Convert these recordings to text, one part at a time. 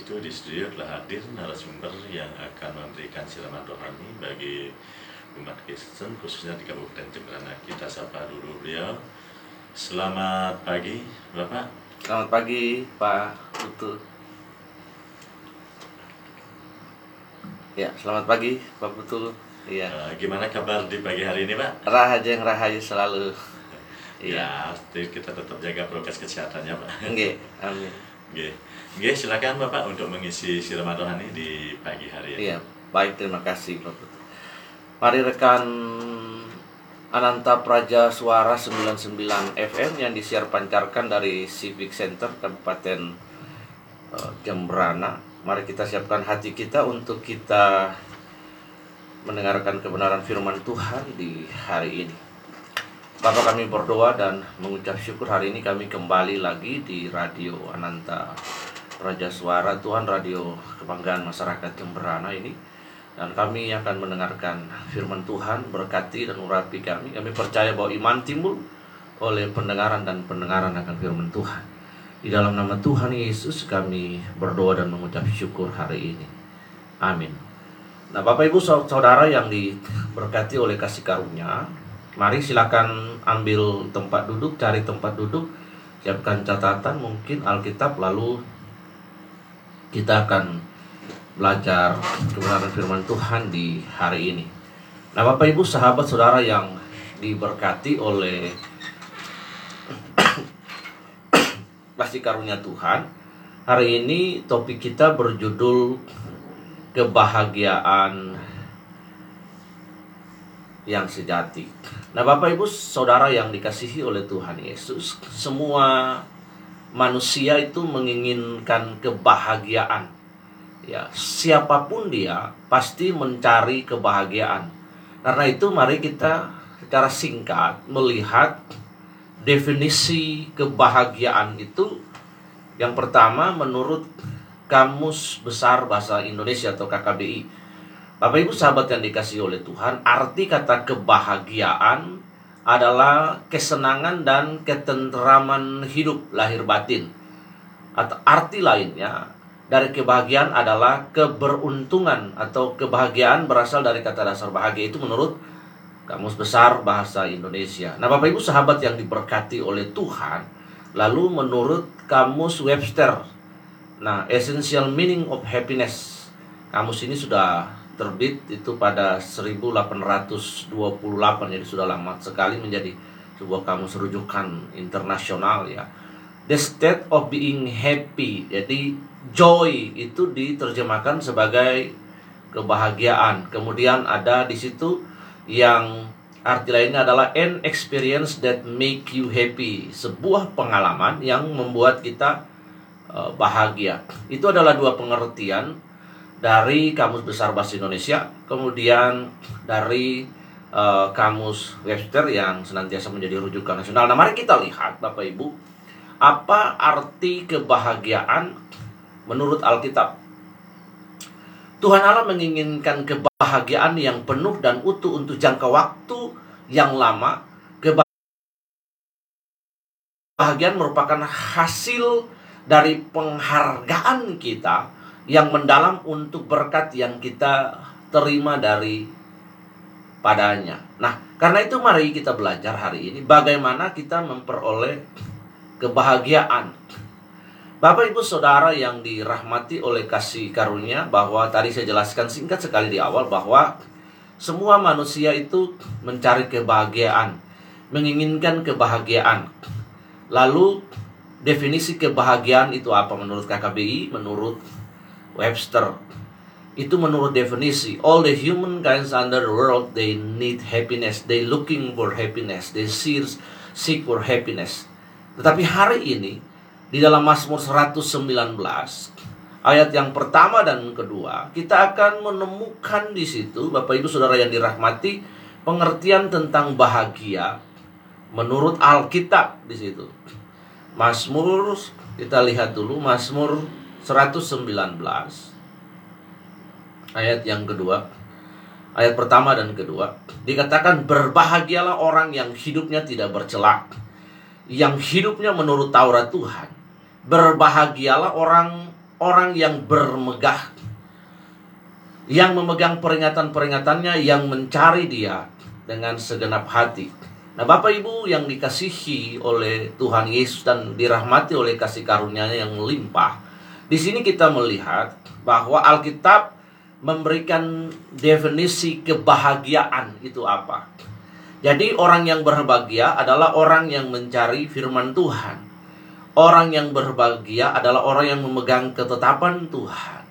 itu di studio telah hadir narasumber yang akan memberikan siraman rohani bagi umat Kristen khususnya di Kabupaten Jemberana. Kita sapa dulu beliau. Selamat pagi, Bapak. Selamat pagi, Pak Putu. Ya, selamat pagi, Pak Putu. Iya. Eh, gimana kabar di pagi hari ini, Pak? Rahajeng rahayu selalu. Ya, Iya. kita tetap jaga prokes kesehatannya, Pak. Nggih, amin. Oke, Oke, silakan Bapak untuk mengisi siraman rohani di pagi hari ini. Iya, baik terima kasih Pak Putu. Mari rekan Ananta Praja Suara 99 FM yang disiar pancarkan dari Civic Center Kabupaten eh, Jemberana. Mari kita siapkan hati kita untuk kita mendengarkan kebenaran firman Tuhan di hari ini. Bapak kami berdoa dan mengucap syukur hari ini kami kembali lagi di Radio Ananta Raja Suara Tuhan Radio Kebanggaan Masyarakat Jemberana ini. Dan kami akan mendengarkan firman Tuhan berkati dan urapi kami. Kami percaya bahwa iman timbul oleh pendengaran dan pendengaran akan firman Tuhan. Di dalam nama Tuhan Yesus kami berdoa dan mengucap syukur hari ini. Amin. Nah Bapak Ibu Saudara yang diberkati oleh kasih karunia mari silakan ambil tempat duduk cari tempat duduk siapkan catatan mungkin Alkitab lalu kita akan belajar kebenaran firman Tuhan di hari ini. Nah, Bapak Ibu, sahabat saudara yang diberkati oleh kasih karunia Tuhan, hari ini topik kita berjudul kebahagiaan yang sejati. Nah, Bapak Ibu, saudara yang dikasihi oleh Tuhan Yesus, semua manusia itu menginginkan kebahagiaan. Ya siapa pun dia pasti mencari kebahagiaan. Karena itu mari kita secara singkat melihat definisi kebahagiaan itu. Yang pertama menurut Kamus Besar Bahasa Indonesia atau KKBI Bapak Ibu sahabat yang dikasih oleh Tuhan arti kata kebahagiaan adalah kesenangan dan ketenteraman hidup lahir batin atau arti lainnya dari kebahagiaan adalah keberuntungan atau kebahagiaan berasal dari kata dasar bahagia itu menurut Kamus Besar Bahasa Indonesia. Nah, Bapak Ibu sahabat yang diberkati oleh Tuhan, lalu menurut Kamus Webster, nah Essential Meaning of Happiness, kamus ini sudah terbit itu pada 1828 jadi sudah lama sekali menjadi sebuah kamus rujukan internasional ya. The state of being happy. Jadi joy itu diterjemahkan sebagai kebahagiaan. Kemudian ada di situ yang arti lainnya adalah an experience that make you happy. Sebuah pengalaman yang membuat kita uh, bahagia. Itu adalah dua pengertian dari Kamus Besar Bahasa Indonesia, kemudian dari uh, Kamus Webster yang senantiasa menjadi rujukan nasional. Nah, mari kita lihat Bapak Ibu, apa arti kebahagiaan menurut Alkitab. Tuhan Allah menginginkan kebahagiaan yang penuh dan utuh untuk jangka waktu yang lama. Kebahagiaan merupakan hasil dari penghargaan kita yang mendalam untuk berkat yang kita terima dari padanya. Nah, karena itu mari kita belajar hari ini bagaimana kita memperoleh kebahagiaan. Bapak Ibu Saudara yang dirahmati oleh kasih karunia bahwa tadi saya jelaskan singkat sekali di awal bahwa semua manusia itu mencari kebahagiaan, menginginkan kebahagiaan. Lalu definisi kebahagiaan itu apa menurut KKBI, menurut Webster? Itu menurut definisi all the human kinds under the world they need happiness, they looking for happiness, they seek seek for happiness. Tetapi hari ini di dalam Mazmur 119 ayat yang pertama dan kedua kita akan menemukan di situ Bapak Ibu Saudara yang dirahmati pengertian tentang bahagia menurut Alkitab di situ. Mazmur kita lihat dulu Mazmur 119 ayat yang kedua ayat pertama dan kedua dikatakan berbahagialah orang yang hidupnya tidak bercela yang hidupnya menurut Taurat Tuhan berbahagialah orang orang yang bermegah yang memegang peringatan-peringatannya yang mencari dia dengan segenap hati. Nah, Bapak Ibu yang dikasihi oleh Tuhan Yesus dan dirahmati oleh kasih karunia-Nya yang melimpah. Di sini kita melihat bahwa Alkitab memberikan definisi kebahagiaan itu apa. Jadi orang yang berbahagia adalah orang yang mencari firman Tuhan. Orang yang berbahagia adalah orang yang memegang ketetapan Tuhan.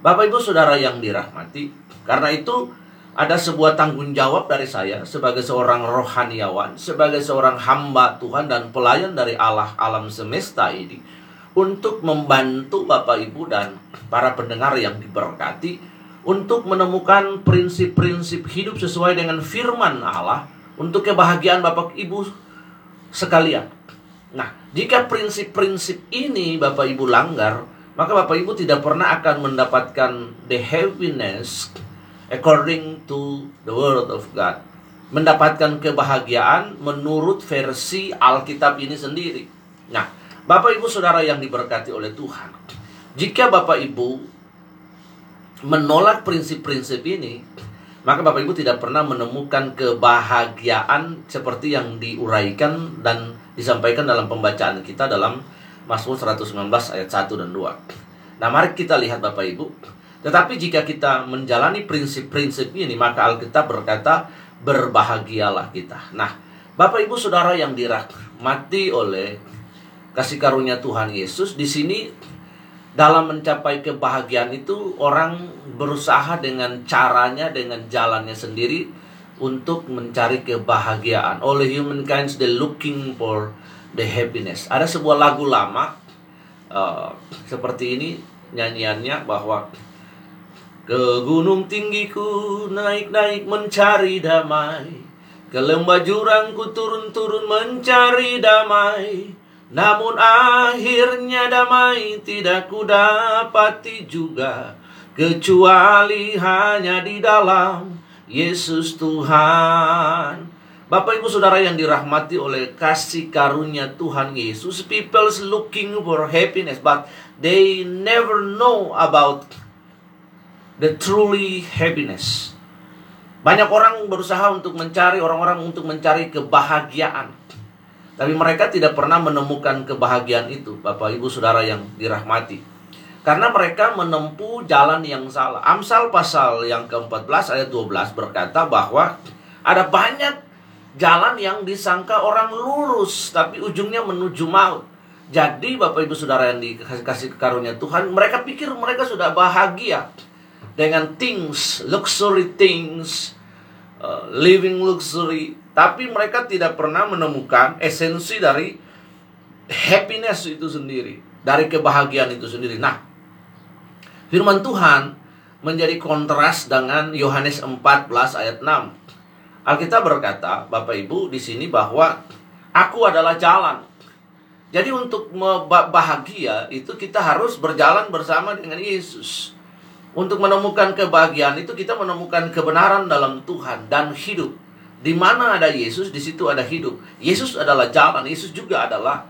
Bapak Ibu Saudara yang dirahmati, karena itu ada sebuah tanggung jawab dari saya sebagai seorang rohaniawan, sebagai seorang hamba Tuhan dan pelayan dari Allah alam semesta ini untuk membantu Bapak Ibu dan para pendengar yang diberkati untuk menemukan prinsip-prinsip hidup sesuai dengan firman Allah untuk kebahagiaan Bapak Ibu sekalian. Nah, jika prinsip-prinsip ini Bapak Ibu langgar, maka Bapak Ibu tidak pernah akan mendapatkan the happiness according to the word of God. Mendapatkan kebahagiaan menurut versi Alkitab ini sendiri. Nah, Bapak Ibu Saudara yang diberkati oleh Tuhan. Jika Bapak Ibu menolak prinsip-prinsip ini, maka Bapak Ibu tidak pernah menemukan kebahagiaan seperti yang diuraikan dan disampaikan dalam pembacaan kita dalam Mazmur 119 ayat 1 dan 2. Nah, mari kita lihat Bapak Ibu tetapi jika kita menjalani prinsip-prinsip ini, maka Alkitab berkata, berbahagialah kita. Nah, Bapak Ibu Saudara yang dirahmati oleh kasih karunia Tuhan Yesus, di sini dalam mencapai kebahagiaan itu orang berusaha dengan caranya, dengan jalannya sendiri untuk mencari kebahagiaan. Oleh humankind, they looking for the happiness. Ada sebuah lagu lama uh, seperti ini nyanyiannya bahwa ke gunung tinggiku naik-naik mencari damai Ke lembah jurang ku turun-turun mencari damai Namun akhirnya damai tidak ku dapati juga Kecuali hanya di dalam Yesus Tuhan Bapak ibu saudara yang dirahmati oleh kasih karunia Tuhan Yesus People's looking for happiness But they never know about the truly happiness. Banyak orang berusaha untuk mencari orang-orang untuk mencari kebahagiaan. Tapi mereka tidak pernah menemukan kebahagiaan itu, Bapak Ibu Saudara yang dirahmati. Karena mereka menempuh jalan yang salah. Amsal pasal yang ke-14 ayat 12 berkata bahwa ada banyak jalan yang disangka orang lurus tapi ujungnya menuju maut. Jadi Bapak Ibu Saudara yang dikasih karunia Tuhan, mereka pikir mereka sudah bahagia dengan things, luxury things, uh, living luxury, tapi mereka tidak pernah menemukan esensi dari happiness itu sendiri, dari kebahagiaan itu sendiri. Nah, firman Tuhan menjadi kontras dengan Yohanes 14 ayat 6. Alkitab berkata, Bapak Ibu di sini bahwa aku adalah jalan. Jadi untuk bahagia itu kita harus berjalan bersama dengan Yesus. Untuk menemukan kebahagiaan itu kita menemukan kebenaran dalam Tuhan dan hidup. Di mana ada Yesus, di situ ada hidup. Yesus adalah jalan, Yesus juga adalah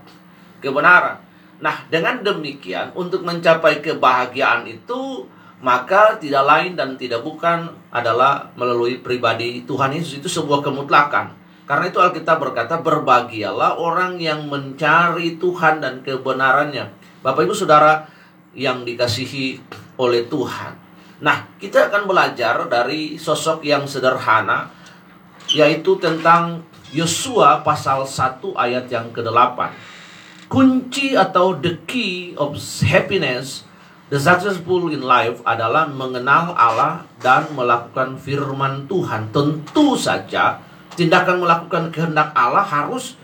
kebenaran. Nah, dengan demikian untuk mencapai kebahagiaan itu maka tidak lain dan tidak bukan adalah melalui pribadi Tuhan Yesus itu sebuah kemutlakan. Karena itu Alkitab berkata berbahagialah orang yang mencari Tuhan dan kebenarannya. Bapak Ibu Saudara yang dikasihi oleh Tuhan. Nah, kita akan belajar dari sosok yang sederhana yaitu tentang Yosua pasal 1 ayat yang ke-8. Kunci atau the key of happiness the successful in life adalah mengenal Allah dan melakukan firman Tuhan. Tentu saja tindakan melakukan kehendak Allah harus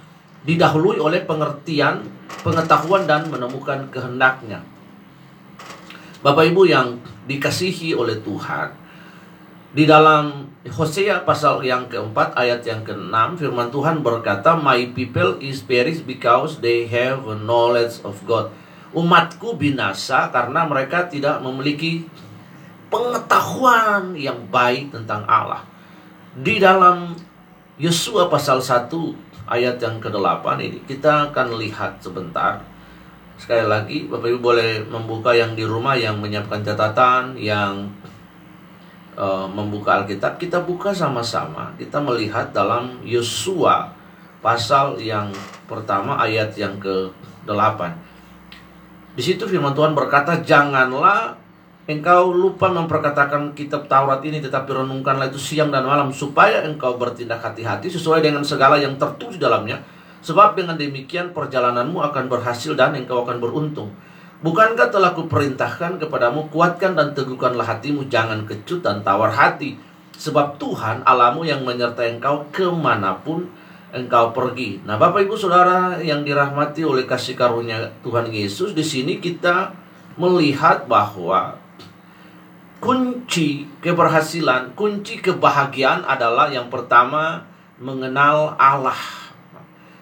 didahului oleh pengertian, pengetahuan dan menemukan kehendaknya. Bapak Ibu yang dikasihi oleh Tuhan, di dalam Hosea pasal yang keempat ayat yang keenam firman Tuhan berkata, My people is perished because they have knowledge of God. Umatku binasa karena mereka tidak memiliki pengetahuan yang baik tentang Allah. Di dalam Yosua pasal 1 ayat yang ke-8 ini kita akan lihat sebentar Sekali lagi, Bapak Ibu boleh membuka yang di rumah yang menyiapkan catatan, yang uh, membuka Alkitab. Kita buka sama-sama. Kita melihat dalam Yosua pasal yang pertama ayat yang ke-8. Di situ firman Tuhan berkata, "Janganlah engkau lupa memperkatakan kitab Taurat ini tetapi renungkanlah itu siang dan malam supaya engkau bertindak hati-hati sesuai dengan segala yang tertulis dalamnya." Sebab dengan demikian perjalananmu akan berhasil dan engkau akan beruntung. Bukankah telah kuperintahkan kepadamu, kuatkan dan teguhkanlah hatimu, jangan kecut dan tawar hati. Sebab Tuhan alamu yang menyertai engkau ke mana pun engkau pergi. Nah Bapak Ibu Saudara yang dirahmati oleh kasih karunia Tuhan Yesus, di sini kita melihat bahwa kunci keberhasilan, kunci kebahagiaan adalah yang pertama mengenal Allah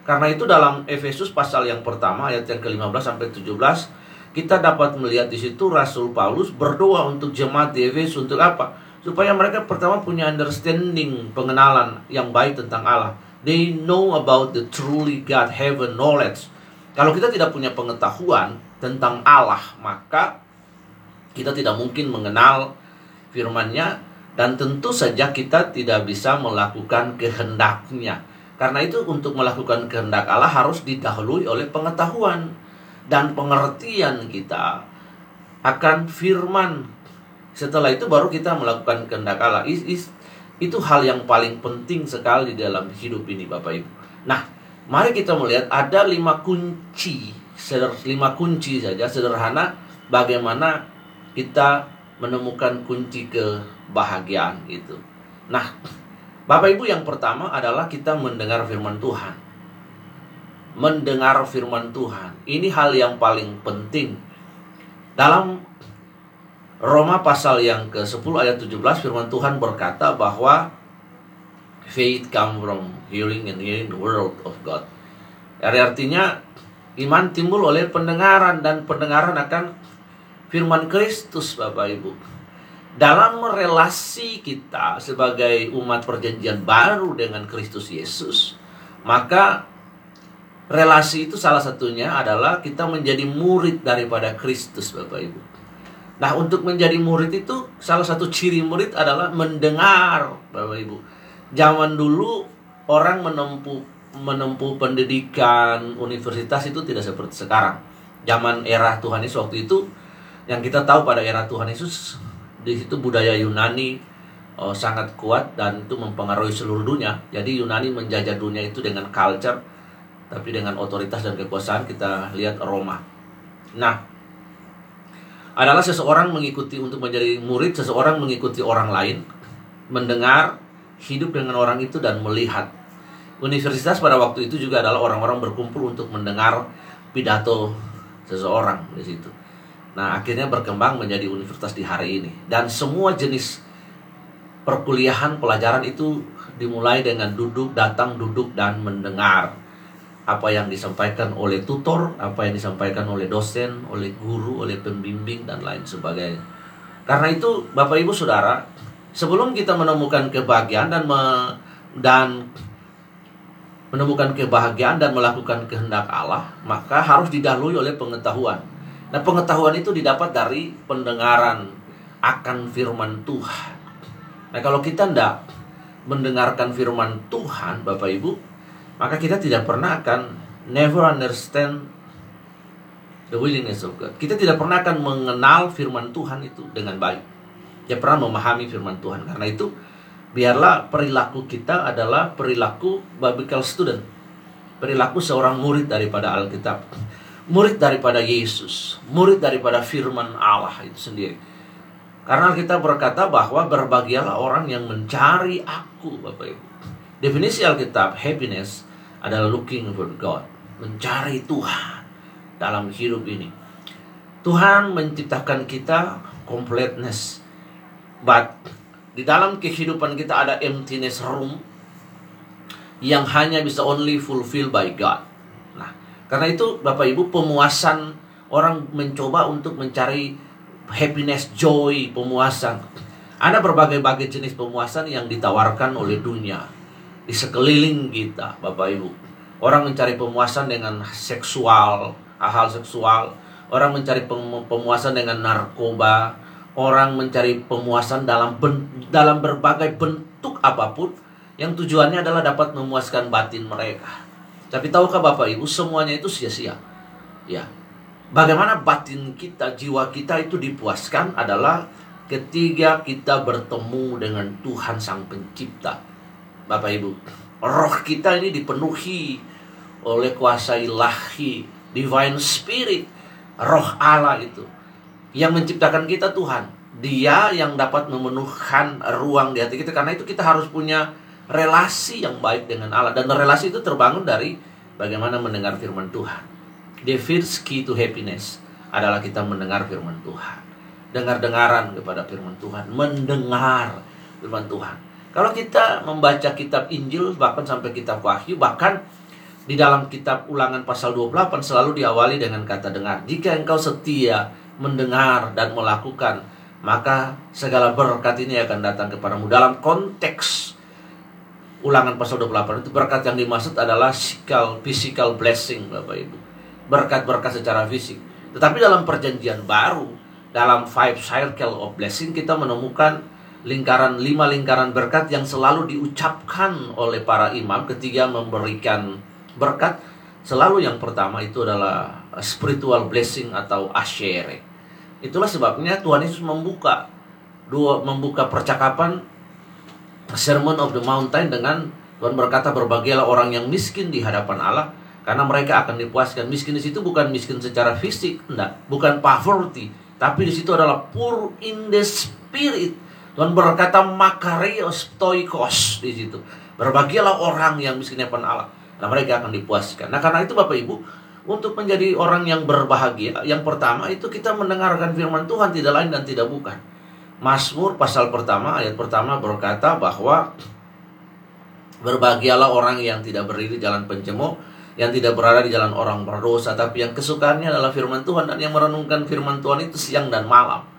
karena itu dalam Efesus pasal yang pertama ayat yang ke-15 sampai 17 kita dapat melihat di situ Rasul Paulus berdoa untuk jemaat di Efesus untuk apa? Supaya mereka pertama punya understanding, pengenalan yang baik tentang Allah. They know about the truly God heaven knowledge. Kalau kita tidak punya pengetahuan tentang Allah, maka kita tidak mungkin mengenal firman-Nya dan tentu saja kita tidak bisa melakukan kehendaknya. Karena itu untuk melakukan kehendak Allah harus didahului oleh pengetahuan dan pengertian kita akan firman. Setelah itu baru kita melakukan kehendak Allah. Itu hal yang paling penting sekali dalam hidup ini Bapak Ibu. Nah, mari kita melihat ada lima kunci, lima kunci saja sederhana bagaimana kita menemukan kunci kebahagiaan itu. Nah, Bapak Ibu yang pertama adalah kita mendengar firman Tuhan. Mendengar firman Tuhan. Ini hal yang paling penting. Dalam Roma pasal yang ke-10 ayat 17 firman Tuhan berkata bahwa faith come from hearing and hearing the word of God. Jadi artinya iman timbul oleh pendengaran dan pendengaran akan firman Kristus Bapak Ibu dalam relasi kita sebagai umat perjanjian baru dengan Kristus Yesus, maka relasi itu salah satunya adalah kita menjadi murid daripada Kristus, Bapak Ibu. Nah, untuk menjadi murid itu salah satu ciri murid adalah mendengar, Bapak Ibu. Zaman dulu orang menempuh menempuh pendidikan universitas itu tidak seperti sekarang. Zaman era Tuhan Yesus waktu itu yang kita tahu pada era Tuhan Yesus di situ budaya Yunani uh, sangat kuat dan itu mempengaruhi seluruh dunia. Jadi Yunani menjajah dunia itu dengan culture, tapi dengan otoritas dan kekuasaan kita lihat Roma. Nah, adalah seseorang mengikuti untuk menjadi murid, seseorang mengikuti orang lain, mendengar, hidup dengan orang itu dan melihat. Universitas pada waktu itu juga adalah orang-orang berkumpul untuk mendengar pidato seseorang di situ. Nah, akhirnya berkembang menjadi universitas di hari ini. Dan semua jenis perkuliahan pelajaran itu dimulai dengan duduk, datang, duduk, dan mendengar apa yang disampaikan oleh tutor, apa yang disampaikan oleh dosen, oleh guru, oleh pembimbing, dan lain sebagainya. Karena itu, Bapak Ibu Saudara, sebelum kita menemukan kebahagiaan dan me, dan menemukan kebahagiaan dan melakukan kehendak Allah, maka harus didahului oleh pengetahuan. Nah pengetahuan itu didapat dari pendengaran akan firman Tuhan. Nah kalau kita tidak mendengarkan firman Tuhan Bapak Ibu, maka kita tidak pernah akan never understand the willingness of God. Kita tidak pernah akan mengenal firman Tuhan itu dengan baik. Tidak pernah memahami firman Tuhan. Karena itu biarlah perilaku kita adalah perilaku biblical student. Perilaku seorang murid daripada Alkitab murid daripada Yesus, murid daripada firman Allah itu sendiri. Karena kita berkata bahwa berbahagialah orang yang mencari aku, Bapak Ibu. Definisi Alkitab, happiness adalah looking for God, mencari Tuhan dalam hidup ini. Tuhan menciptakan kita completeness. But di dalam kehidupan kita ada emptiness room yang hanya bisa only fulfill by God. Karena itu Bapak Ibu pemuasan orang mencoba untuk mencari happiness, joy, pemuasan. Ada berbagai-bagai jenis pemuasan yang ditawarkan oleh dunia di sekeliling kita, Bapak Ibu. Orang mencari pemuasan dengan seksual, hal-hal seksual, orang mencari pemuasan dengan narkoba, orang mencari pemuasan dalam ben, dalam berbagai bentuk apa pun yang tujuannya adalah dapat memuaskan batin mereka. Tapi tahukah Bapak Ibu semuanya itu sia-sia. Ya. Bagaimana batin kita, jiwa kita itu dipuaskan adalah ketika kita bertemu dengan Tuhan Sang Pencipta. Bapak Ibu, roh kita ini dipenuhi oleh kuasa ilahi, divine spirit, roh Allah itu yang menciptakan kita Tuhan. Dia yang dapat memenuhkan ruang di hati kita karena itu kita harus punya relasi yang baik dengan Allah dan relasi itu terbangun dari bagaimana mendengar firman Tuhan. The first key to happiness adalah kita mendengar firman Tuhan. Dengar-dengaran kepada firman Tuhan, mendengar firman Tuhan. Kalau kita membaca kitab Injil bahkan sampai kitab Wahyu bahkan di dalam kitab Ulangan pasal 28 selalu diawali dengan kata dengar. Jika engkau setia mendengar dan melakukan, maka segala berkat ini akan datang kepadamu. Dalam konteks ulangan pasal 28 itu berkat yang dimaksud adalah physical, physical blessing Bapak Ibu. Berkat-berkat secara fisik. Tetapi dalam perjanjian baru, dalam five circle of blessing kita menemukan lingkaran lima lingkaran berkat yang selalu diucapkan oleh para imam ketika memberikan berkat selalu yang pertama itu adalah spiritual blessing atau asyere. Itulah sebabnya Tuhan Yesus membuka dua membuka percakapan Sermon of the Mountain dengan Tuhan berkata berbahagialah orang yang miskin di hadapan Allah karena mereka akan dipuaskan. Miskin di situ bukan miskin secara fisik, enggak, bukan poverty, tapi di situ adalah poor in the spirit. Tuhan berkata makarios toikos di situ. Berbahagialah orang yang miskin di hadapan Allah. Nah mereka akan dipuaskan. Nah karena itu Bapak Ibu, untuk menjadi orang yang berbahagia, yang pertama itu kita mendengarkan firman Tuhan tidak lain dan tidak bukan. Mazmur pasal pertama ayat pertama berkata bahwa berbahagialah orang yang tidak berdiri jalan pencemooh, yang tidak berada di jalan orang berdosa, tapi yang kesukaannya adalah firman Tuhan dan yang merenungkan firman Tuhan itu siang dan malam.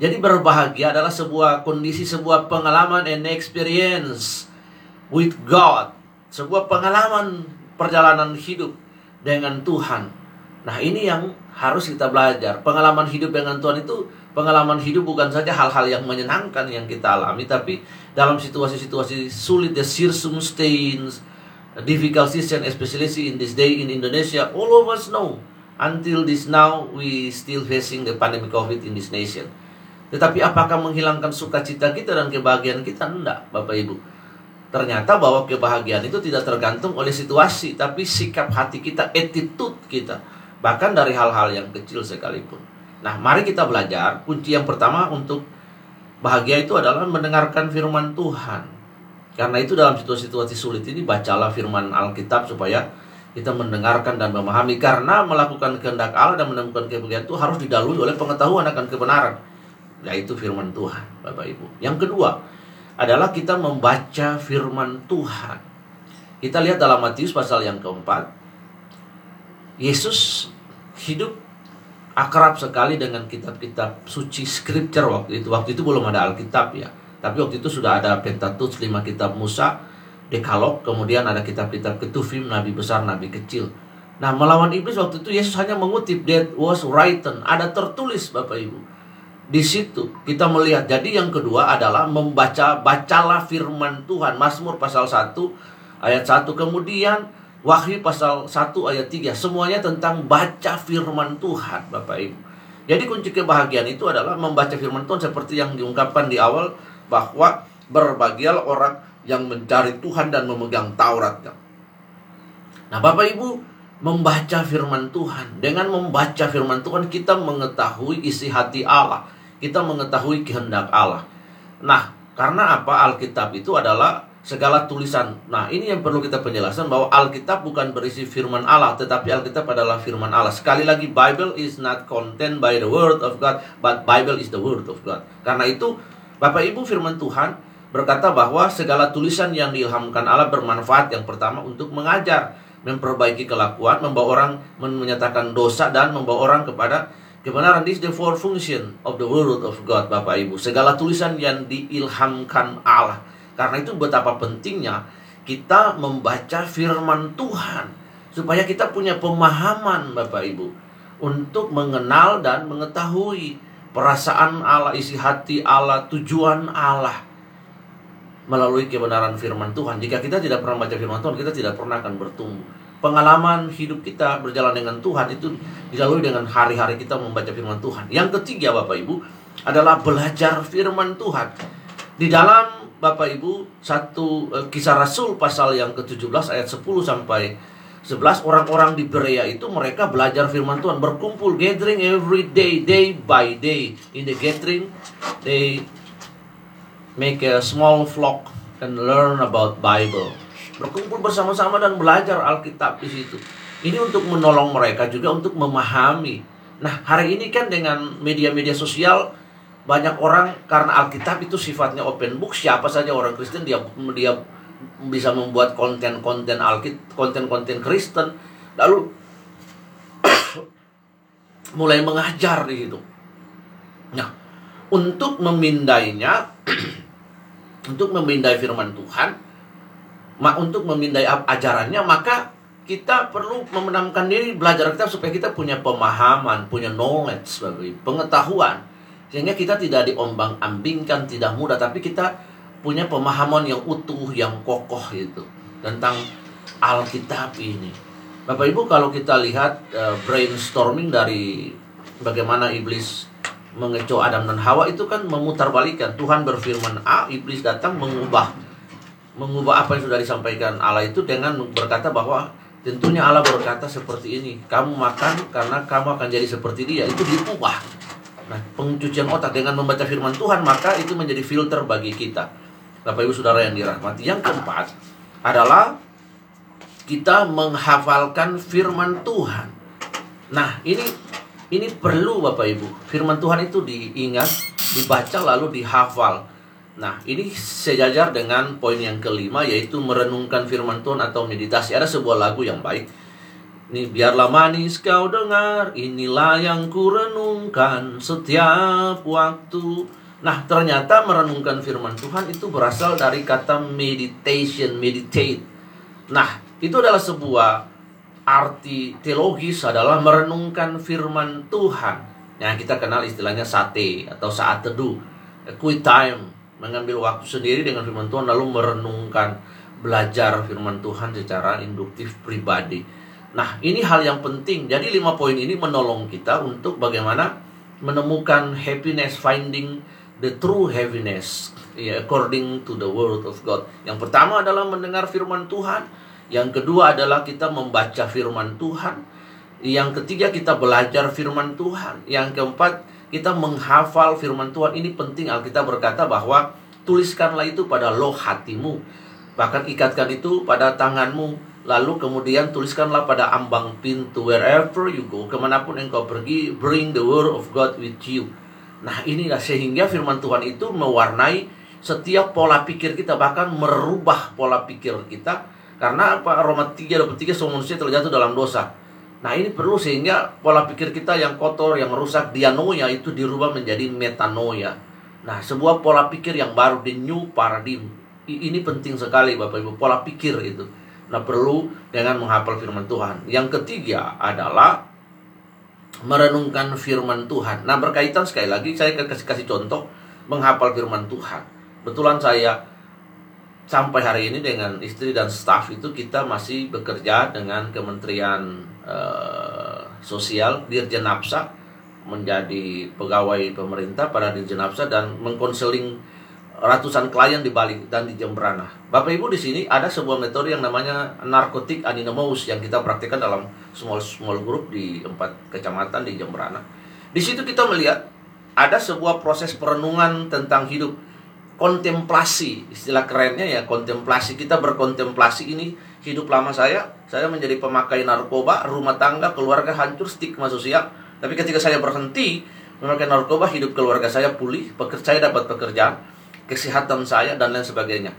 Jadi berbahagia adalah sebuah kondisi, sebuah pengalaman and experience with God sebuah pengalaman perjalanan hidup dengan Tuhan. Nah, ini yang harus kita belajar. Pengalaman hidup dengan Tuhan itu pengalaman hidup bukan saja hal-hal yang menyenangkan yang kita alami, tapi dalam situasi-situasi sulit, the circumstance, difficult season, especially in this day in Indonesia, all of us know. Until this now, we still facing the pandemic COVID in this nation. Tetapi apakah menghilangkan sukacita kita dan kebahagiaan kita? Tidak, Bapak Ibu ternyata bahwa kebahagiaan itu tidak tergantung oleh situasi, tapi sikap hati kita, attitude kita, bahkan dari hal-hal yang kecil sekalipun. Nah, mari kita belajar. Kunci yang pertama untuk bahagia itu adalah mendengarkan firman Tuhan. Karena itu dalam situasi-situasi sulit ini bacalah firman Alkitab supaya kita mendengarkan dan memahami karena melakukan kehendak Allah dan menemukan kebahagiaan itu harus didalui oleh pengetahuan akan kebenaran yaitu firman Tuhan Bapak Ibu. Yang kedua, adalah kita membaca firman Tuhan. Kita lihat dalam Matius pasal yang keempat. Yesus hidup akrab sekali dengan kitab-kitab suci scripture waktu itu. Waktu itu belum ada Alkitab ya. Tapi waktu itu sudah ada Pentateuch, lima kitab Musa, Dekalog, kemudian ada kitab-kitab Ketuvim, nabi besar, nabi kecil. Nah, melawan iblis waktu itu Yesus hanya mengutip that was written, ada tertulis Bapak Ibu di situ kita melihat. Jadi yang kedua adalah membaca bacalah firman Tuhan. Mazmur pasal 1 ayat 1 kemudian Wahyu pasal 1 ayat 3 semuanya tentang baca firman Tuhan Bapak Ibu. Jadi kunci kebahagiaan itu adalah membaca firman Tuhan seperti yang diungkapkan di awal bahwa berbahagialah orang yang mencari Tuhan dan memegang Tauratnya. Nah, Bapak Ibu, membaca firman Tuhan. Dengan membaca firman Tuhan kita mengetahui isi hati Allah kita mengetahui kehendak Allah. Nah, karena apa Alkitab itu adalah segala tulisan. Nah, ini yang perlu kita penjelasan bahwa Alkitab bukan berisi firman Allah, tetapi Alkitab adalah firman Allah. Sekali lagi, Bible is not content by the word of God, but Bible is the word of God. Karena itu, Bapak Ibu firman Tuhan berkata bahwa segala tulisan yang diilhamkan Allah bermanfaat yang pertama untuk mengajar, memperbaiki kelakuan, membawa orang menyatakan dosa dan membawa orang kepada Kebenaran this the four function of the word of God Bapak Ibu. Segala tulisan yang diilhamkan Allah. Karena itu betapa pentingnya kita membaca firman Tuhan. supaya kita punya pemahaman Bapak Ibu untuk mengenal dan mengetahui perasaan Allah, isi hati Allah, tujuan Allah melalui kebenaran firman Tuhan. Jika kita tidak pernah baca firman Tuhan, kita tidak pernah akan bertumbuh. Pengalaman hidup kita berjalan dengan Tuhan itu dilalui dengan hari-hari kita membaca firman Tuhan. Yang ketiga Bapak Ibu adalah belajar firman Tuhan. Di dalam Bapak Ibu satu eh, kisah Rasul pasal yang ke-17 ayat 10 sampai 11 orang-orang di Berea itu mereka belajar firman Tuhan berkumpul gathering every day day by day in the gathering they make a small flock and learn about Bible. Berkumpul bersama-sama dan belajar Alkitab di situ. Ini untuk menolong mereka juga untuk memahami. Nah, hari ini kan dengan media-media sosial banyak orang karena Alkitab itu sifatnya open book, siapa saja orang Kristen dia dia bisa membuat konten-konten Alkitab, konten-konten Kristen. Lalu mulai mengajar di situ. Nah, untuk memindainya untuk memindai firman Tuhan, untuk memindai ajarannya, maka kita perlu memenamkan diri belajar kita supaya kita punya pemahaman, punya knowledge, pengetahuan. Sehingga kita tidak diombang-ambingkan, tidak mudah, tapi kita punya pemahaman yang utuh, yang kokoh itu tentang Alkitab ini. Bapak Ibu kalau kita lihat uh, brainstorming dari bagaimana iblis mengecoh Adam dan Hawa itu kan memutarbalikan. Tuhan berfirman A, iblis datang mengubah mengubah apa yang sudah disampaikan Allah itu dengan berkata bahwa tentunya Allah berkata seperti ini, kamu makan karena kamu akan jadi seperti dia. Itu diubah. Nah, pencucian otak dengan membaca firman Tuhan maka itu menjadi filter bagi kita. Bapak Ibu Saudara yang dirahmati. Yang keempat adalah kita menghafalkan firman Tuhan. Nah, ini ini perlu Bapak Ibu. Firman Tuhan itu diingat, dibaca lalu dihafal. Nah, ini sejajar dengan poin yang kelima yaitu merenungkan firman Tuhan atau meditasi. Ada sebuah lagu yang baik. Ini biarlah manis kau dengar, inilah yang kurenungkan setiap waktu. Nah, ternyata merenungkan firman Tuhan itu berasal dari kata meditation, meditate. Nah, itu adalah sebuah arti teologis adalah merenungkan firman Tuhan. Yang kita kenal istilahnya sate atau saat teduh. Quiet time, mengambil waktu sendiri dengan firman Tuhan lalu merenungkan, belajar firman Tuhan secara induktif pribadi. Nah, ini hal yang penting. Jadi lima poin ini menolong kita untuk bagaimana menemukan happiness, finding the true happiness yeah, according to the word of God. Yang pertama adalah mendengar firman Tuhan. Yang kedua adalah kita membaca firman Tuhan. Yang ketiga kita belajar firman Tuhan. Yang keempat kita menghafal firman Tuhan. Ini penting Alkitab berkata bahwa tuliskanlah itu pada loh hatimu. Bahkan ikatkan itu pada tanganmu. Lalu kemudian tuliskanlah pada ambang pintu. Wherever you go, ke mana pun engkau pergi, bring the word of God with you. Nah inilah sehingga firman Tuhan itu mewarnai setiap pola pikir kita. Bahkan merubah pola pikir kita karena apa? Roma 3 23 semua manusia terjatuh dalam dosa. Nah ini perlu sehingga pola pikir kita yang kotor, yang rusak, dianoia itu dirubah menjadi metanoia. Nah sebuah pola pikir yang baru, the new paradigm. Ini penting sekali Bapak Ibu, pola pikir itu. Nah perlu dengan menghafal firman Tuhan. Yang ketiga adalah merenungkan firman Tuhan. Nah berkaitan sekali lagi saya kasih kasih contoh menghafal firman Tuhan. Betulan saya sampai hari ini dengan istri dan staf itu kita masih bekerja dengan Kementerian uh, Sosial Dirjen Napsa menjadi pegawai pemerintah pada Dirjen Napsa dan mengkonseling ratusan klien di Bali dan di Jembrana. Bapak Ibu di sini ada sebuah metode yang namanya narkotik anonymous yang kita praktikkan dalam small small group di empat kecamatan di Jembrana. Di situ kita melihat ada sebuah proses perenungan tentang hidup kontemplasi istilah kerennya ya kontemplasi. Kita berkontemplasi ini hidup lama saya saya menjadi pemakai narkoba rumah tangga keluarga hancur stigma sosial. Tapi ketika saya berhenti memakai narkoba hidup keluarga saya pulih saya dapat pekerjaan kesehatan saya dan lain sebagainya.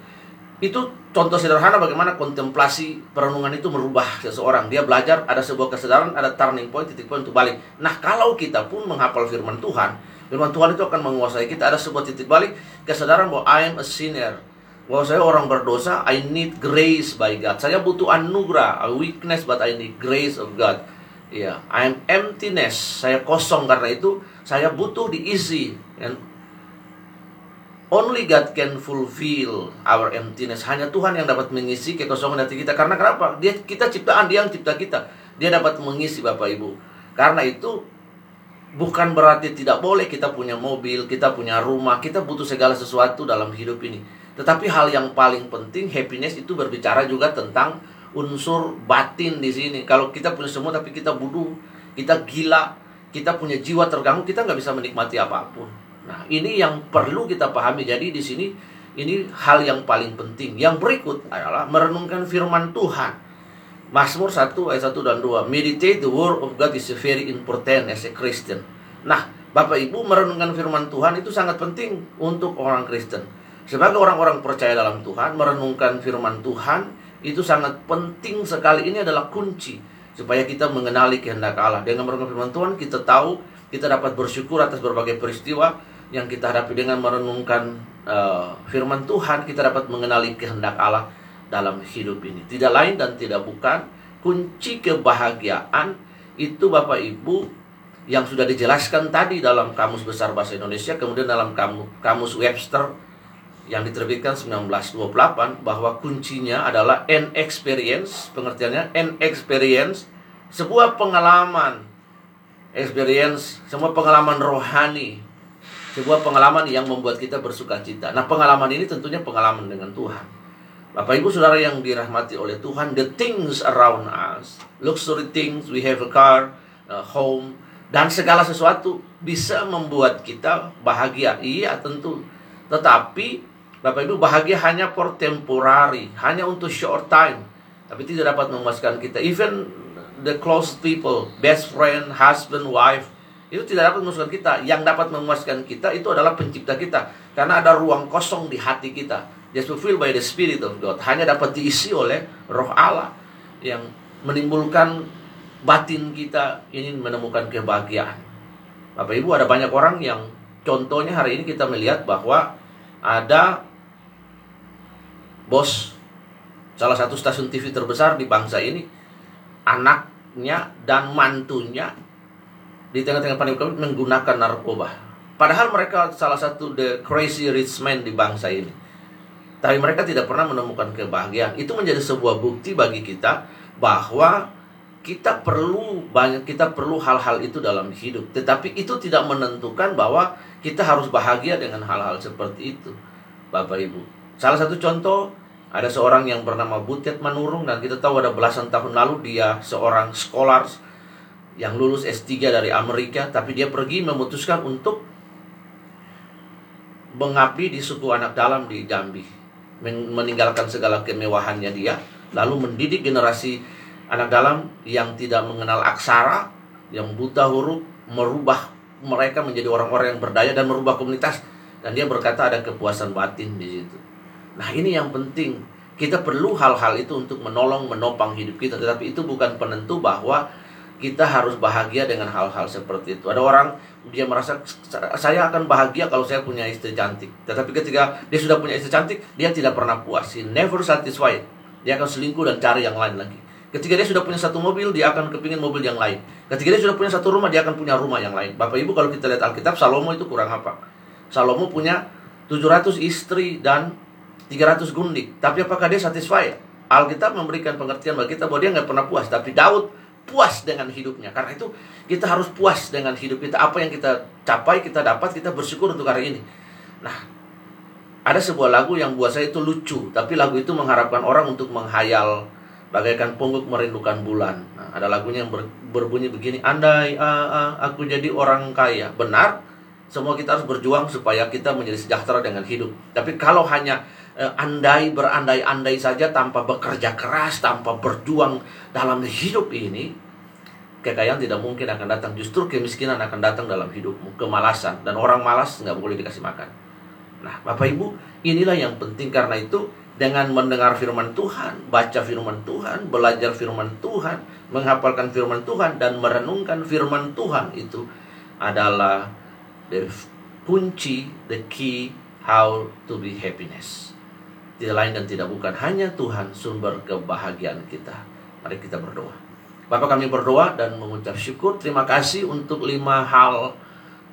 Itu contoh sederhana bagaimana kontemplasi perenungan itu merubah seseorang. Dia belajar ada sebuah kesadaran ada turning point titik point untuk balik. Nah kalau kita pun menghafal firman Tuhan Firman Tuhan itu akan menguasai kita. Ada sebuah titik balik kesadaran bahwa I am a sinner. bahwa saya orang berdosa, I need grace by God. Saya butuh anugerah, a weakness but I need grace of God. Ya, yeah. I'm emptiness. Saya kosong karena itu saya butuh diisi. And only God can fulfill our emptiness. Hanya Tuhan yang dapat mengisi kekosongan hati kita. Karena kenapa? Dia kita ciptaan, Dia yang cipta kita. Dia dapat mengisi Bapak Ibu. Karena itu bukan berarti tidak boleh kita punya mobil, kita punya rumah, kita butuh segala sesuatu dalam hidup ini. Tetapi hal yang paling penting happiness itu berbicara juga tentang unsur batin di sini. Kalau kita punya semua tapi kita bodoh, kita gila, kita punya jiwa terganggu, kita nggak bisa menikmati apa pun. Nah, ini yang perlu kita pahami. Jadi di sini ini hal yang paling penting. Yang berikut adalah merenungkan firman Tuhan. Mazmur 1 ayat 1 dan 2. Meditate the word of God is very important as a Christian. Nah, Bapak Ibu merenungkan firman Tuhan itu sangat penting untuk orang Kristen. Sebagai orang-orang percaya dalam Tuhan, merenungkan firman Tuhan itu sangat penting sekali. Ini adalah kunci supaya kita mengenali kehendak Allah. Dengan merenungkan firman Tuhan, kita tahu kita dapat bersyukur atas berbagai peristiwa yang kita hadapi dengan merenungkan uh, firman Tuhan, kita dapat mengenali kehendak Allah dalam hidup ini. Tidak lain dan tidak bukan kunci kebahagiaan itu Bapak Ibu yang sudah dijelaskan tadi dalam Kamus Besar Bahasa Indonesia, kemudian dalam Kamus Webster yang diterbitkan 1928 bahwa kuncinya adalah an experience, pengertiannya an experience, sebuah pengalaman experience, semua pengalaman rohani, sebuah pengalaman yang membuat kita bersuka cita. Nah, pengalaman ini tentunya pengalaman dengan Tuhan. Bapak Ibu Saudara yang dirahmati oleh Tuhan, the things around us, luxury things, we have a car, a home, dan segala sesuatu bisa membuat kita bahagia. Iya, tentu. Tetapi Bapak Ibu bahagia hanya for temporary, hanya untuk short time. Tapi tidak dapat memuaskan kita. Even the close people, best friend, husband, wife, itu tidak dapat memuaskan kita. Yang dapat memuaskan kita itu adalah pencipta kita. Karena ada ruang kosong di hati kita just fulfilled by the Spirit of God. Hanya dapat diisi oleh roh Allah yang menimbulkan batin kita ingin menemukan kebahagiaan. Bapak Ibu ada banyak orang yang contohnya hari ini kita melihat bahwa ada bos salah satu stasiun TV terbesar di bangsa ini anaknya dan mantunya di tengah-tengah pandemi menggunakan narkoba. Padahal mereka salah satu the crazy rich man di bangsa ini tapi mereka tidak pernah menemukan kebahagiaan. Itu menjadi sebuah bukti bagi kita bahwa kita perlu banyak kita perlu hal-hal itu dalam hidup. Tetapi itu tidak menentukan bahwa kita harus bahagia dengan hal-hal seperti itu. Bapak Ibu. Salah satu contoh ada seorang yang bernama Butet Manurung dan kita tahu ada belasan tahun lalu dia seorang scholar yang lulus S3 dari Amerika tapi dia pergi memutuskan untuk mengabdi di suku anak dalam di Jambi meninggalkan segala kemewahannya dia lalu mendidik generasi anak dalam yang tidak mengenal aksara yang buta huruf merubah mereka menjadi orang-orang yang berdaya dan merubah komunitas dan dia berkata ada kepuasan batin di situ. Nah, ini yang penting. Kita perlu hal-hal itu untuk menolong menopang hidup kita, tetapi itu bukan penentu bahwa kita harus bahagia dengan hal-hal seperti itu. Ada orang dia merasa saya akan bahagia kalau saya punya istri cantik. Tetapi ketika dia sudah punya istri cantik, dia tidak pernah puas. He never satisfied. Dia akan selingkuh dan cari yang lain lagi. Ketika dia sudah punya satu mobil, dia akan kepingin mobil yang lain. Ketika dia sudah punya satu rumah, dia akan punya rumah yang lain. Bapak Ibu kalau kita lihat Alkitab, Salomo itu kurang apa? Salomo punya 700 istri dan 300 gundik. Tapi apakah dia satisfied? Alkitab memberikan pengertian bagi kita bahwa dia nggak pernah puas. Tapi Daud puas dengan hidupnya. Karena itu kita harus puas dengan hidup kita. Apa yang kita capai, kita dapat, kita bersyukur untuk hari ini. Nah, ada sebuah lagu yang buat saya itu lucu, tapi lagu itu mengharapkan orang untuk menghayal bagaikan pungguk merindukan bulan. Nah, ada lagunya yang ber, berbunyi begini, andai uh, uh, aku jadi orang kaya. Benar, semua kita harus berjuang supaya kita menjadi sejahtera dengan hidup. Tapi kalau hanya uh, andai berandai-andai saja tanpa bekerja keras, tanpa berjuang dalam hidup ini, kekayaan tidak mungkin akan datang. Justru kemiskinan akan datang dalam hidupmu, kemalasan. Dan orang malas nggak boleh dikasih makan. Nah, Bapak Ibu, inilah yang penting karena itu dengan mendengar firman Tuhan, baca firman Tuhan, belajar firman Tuhan, menghafalkan firman Tuhan dan merenungkan firman Tuhan itu adalah the kunci, the key how to be happiness. Tidak lain dan tidak bukan hanya Tuhan sumber kebahagiaan kita. Mari kita berdoa. Bapak kami berdoa dan mengucap syukur. Terima kasih untuk lima hal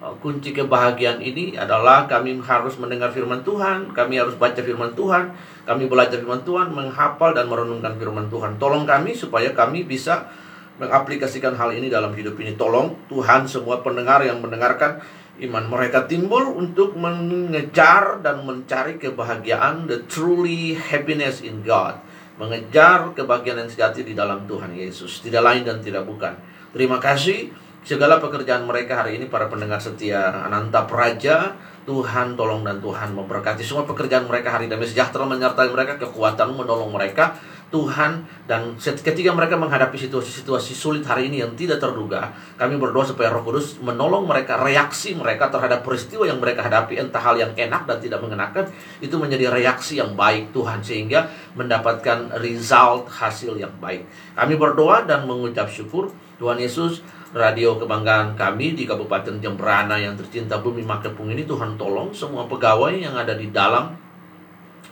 uh, kunci kebahagiaan ini adalah kami harus mendengar firman Tuhan, kami harus baca firman Tuhan, kami belajar firman Tuhan, menghafal dan merenungkan firman Tuhan. Tolong kami supaya kami bisa mengaplikasikan hal ini dalam hidup ini. Tolong Tuhan semua pendengar yang mendengarkan iman mereka timbul untuk mengejar dan mencari kebahagiaan, the truly happiness in God. Mengejar kebahagiaan yang sejati di dalam Tuhan Yesus. Tidak lain dan tidak bukan. Terima kasih segala pekerjaan mereka hari ini para pendengar setia Ananta Praja Tuhan tolong dan Tuhan memberkati semua pekerjaan mereka hari damai sejahtera menyertai mereka kekuatan menolong mereka Tuhan dan ketika mereka menghadapi situasi-situasi sulit hari ini yang tidak terduga, kami berdoa supaya Roh Kudus menolong mereka reaksi mereka terhadap peristiwa yang mereka hadapi entah hal yang enak dan tidak mengenakan itu menjadi reaksi yang baik Tuhan sehingga mendapatkan result hasil yang baik. Kami berdoa dan mengucap syukur Tuhan Yesus radio kebanggaan kami di Kabupaten Jembrana yang tercinta bumi Makepung ini Tuhan tolong semua pegawai yang ada di dalam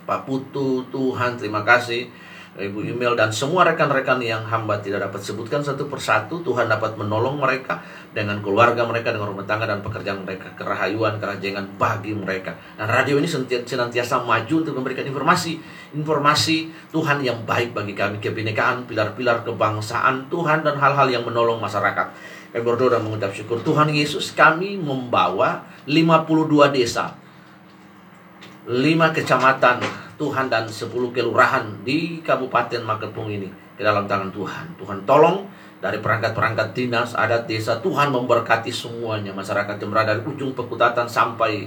Pak Putu Tuhan terima kasih Ibu email dan semua rekan-rekan yang hamba tidak dapat sebutkan satu persatu Tuhan dapat menolong mereka dengan keluarga mereka dengan rumah tangga dan pekerjaan mereka kerahayuan kerajengan bagi mereka. Dan radio ini senantiasa maju untuk memberikan informasi informasi Tuhan yang baik bagi kami. Kebinekaan pilar-pilar kebangsaan Tuhan dan hal-hal yang menolong masyarakat. Kami berdoa dan mengucap syukur. Tuhan Yesus kami membawa 52 desa 5 kecamatan Tuhan dan 10 kelurahan di Kabupaten Makepung ini ke dalam tangan Tuhan. Tuhan tolong dari perangkat-perangkat dinas, adat desa, Tuhan memberkati semuanya. Masyarakat yang berada di ujung pekutatan sampai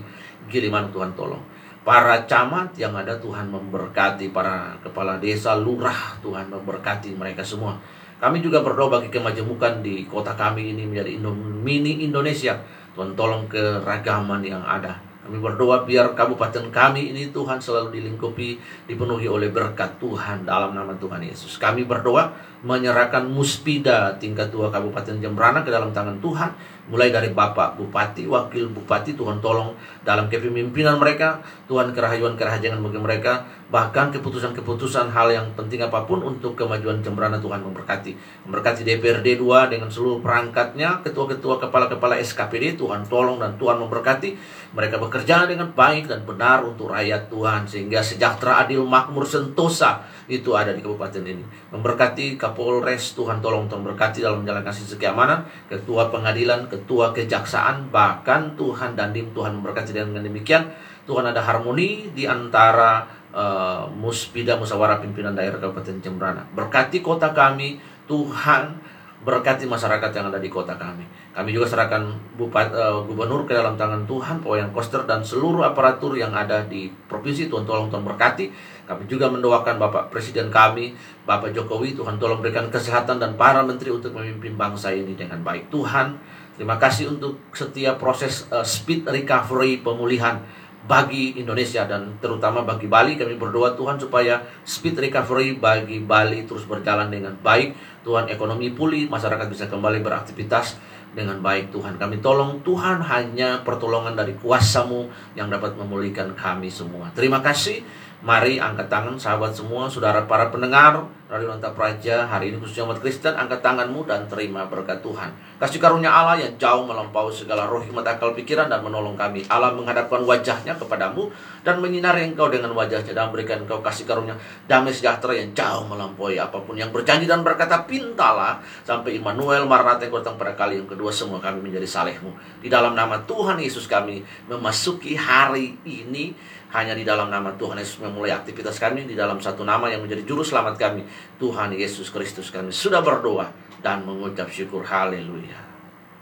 Giliman Tuhan tolong. Para camat yang ada Tuhan memberkati, para kepala desa, lurah Tuhan memberkati mereka semua. Kami juga berdoa bagi kemajemukan di kota kami ini menjadi mini Indonesia. Tuhan tolong keragaman yang ada kami berdoa biar kabupaten kami ini Tuhan selalu dilingkupi, dipenuhi oleh berkat Tuhan dalam nama Tuhan Yesus. Kami berdoa menyerahkan muspida tingkat dua Kabupaten Jembrana ke dalam tangan Tuhan mulai dari Bapak Bupati, Wakil Bupati, Tuhan tolong dalam kepemimpinan mereka, Tuhan kerahayuan kerahajangan bagi mereka, bahkan keputusan-keputusan hal yang penting apa pun untuk kemajuan Jembrana Tuhan memberkati. Memberkati DPRD 2 dengan seluruh perangkatnya, ketua-ketua kepala-kepala SKPD, Tuhan tolong dan Tuhan memberkati. Mereka bekerja dengan baik dan benar untuk rakyat Tuhan, sehingga sejahtera, adil, makmur, sentosa itu ada di kabupaten ini. Memberkati Kapolres, Tuhan tolong Tuhan berkati dalam menjalankan sisi keamanan, ketua pengadilan, ketua kejaksaan, bahkan Tuhan dan dim Tuhan memberkati dengan demikian. Tuhan ada harmoni di antara uh, muspida musyawarah pimpinan daerah Kabupaten Jembrana. Berkati kota kami, Tuhan berkati masyarakat yang ada di kota kami. Kami juga serahkan Bupat, uh, gubernur ke dalam tangan Tuhan, Poyan Koster dan seluruh aparatur yang ada di provinsi. Tuhan tolong Tuhan berkati kami juga mendoakan Bapak Presiden kami, Bapak Jokowi, Tuhan tolong berikan kesehatan dan para menteri untuk memimpin bangsa ini dengan baik. Tuhan, terima kasih untuk setiap proses uh, speed recovery pemulihan bagi Indonesia dan terutama bagi Bali. Kami berdoa Tuhan supaya speed recovery bagi Bali terus berjalan dengan baik. Tuhan ekonomi pulih masyarakat bisa kembali beraktivitas dengan baik. Tuhan kami tolong. Tuhan hanya pertolongan dari kuasamu yang dapat memulihkan kami semua. Terima kasih Mari angkat tangan sahabat semua, saudara para pendengar Radio Nanta Praja. Hari ini khususnya umat Kristen, angkat tanganmu dan terima berkat Tuhan. Kasih karunia Allah yang jauh melampaui segala roh hikmat akal pikiran dan menolong kami. Allah menghadapkan wajahnya kepadamu dan menyinari engkau dengan wajahnya Dan berikan engkau kasih karunia damai sejahtera yang jauh melampaui apa pun yang berjanji dan berkata pintalah Sampai Immanuel Maranatha yang datang pada kali yang kedua semua kami menjadi salehmu. Di dalam nama Tuhan Yesus kami memasuki hari ini hanya di dalam nama Tuhan Yesus memulai aktivitas kami di dalam satu nama yang menjadi juru selamat kami Tuhan Yesus Kristus kami sudah berdoa dan mengucap syukur haleluya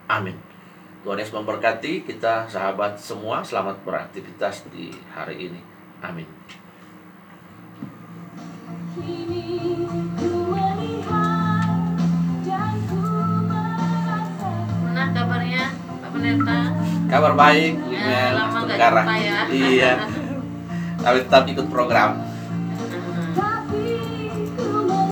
amin Tuhan Yesus memberkati kita sahabat semua selamat beraktivitas di hari ini amin Mana kabarnya Pak Pendeta? Kabar baik, Ya, lama nggak Tenggara. jumpa ya. Iya. Tapi tetap ikut program.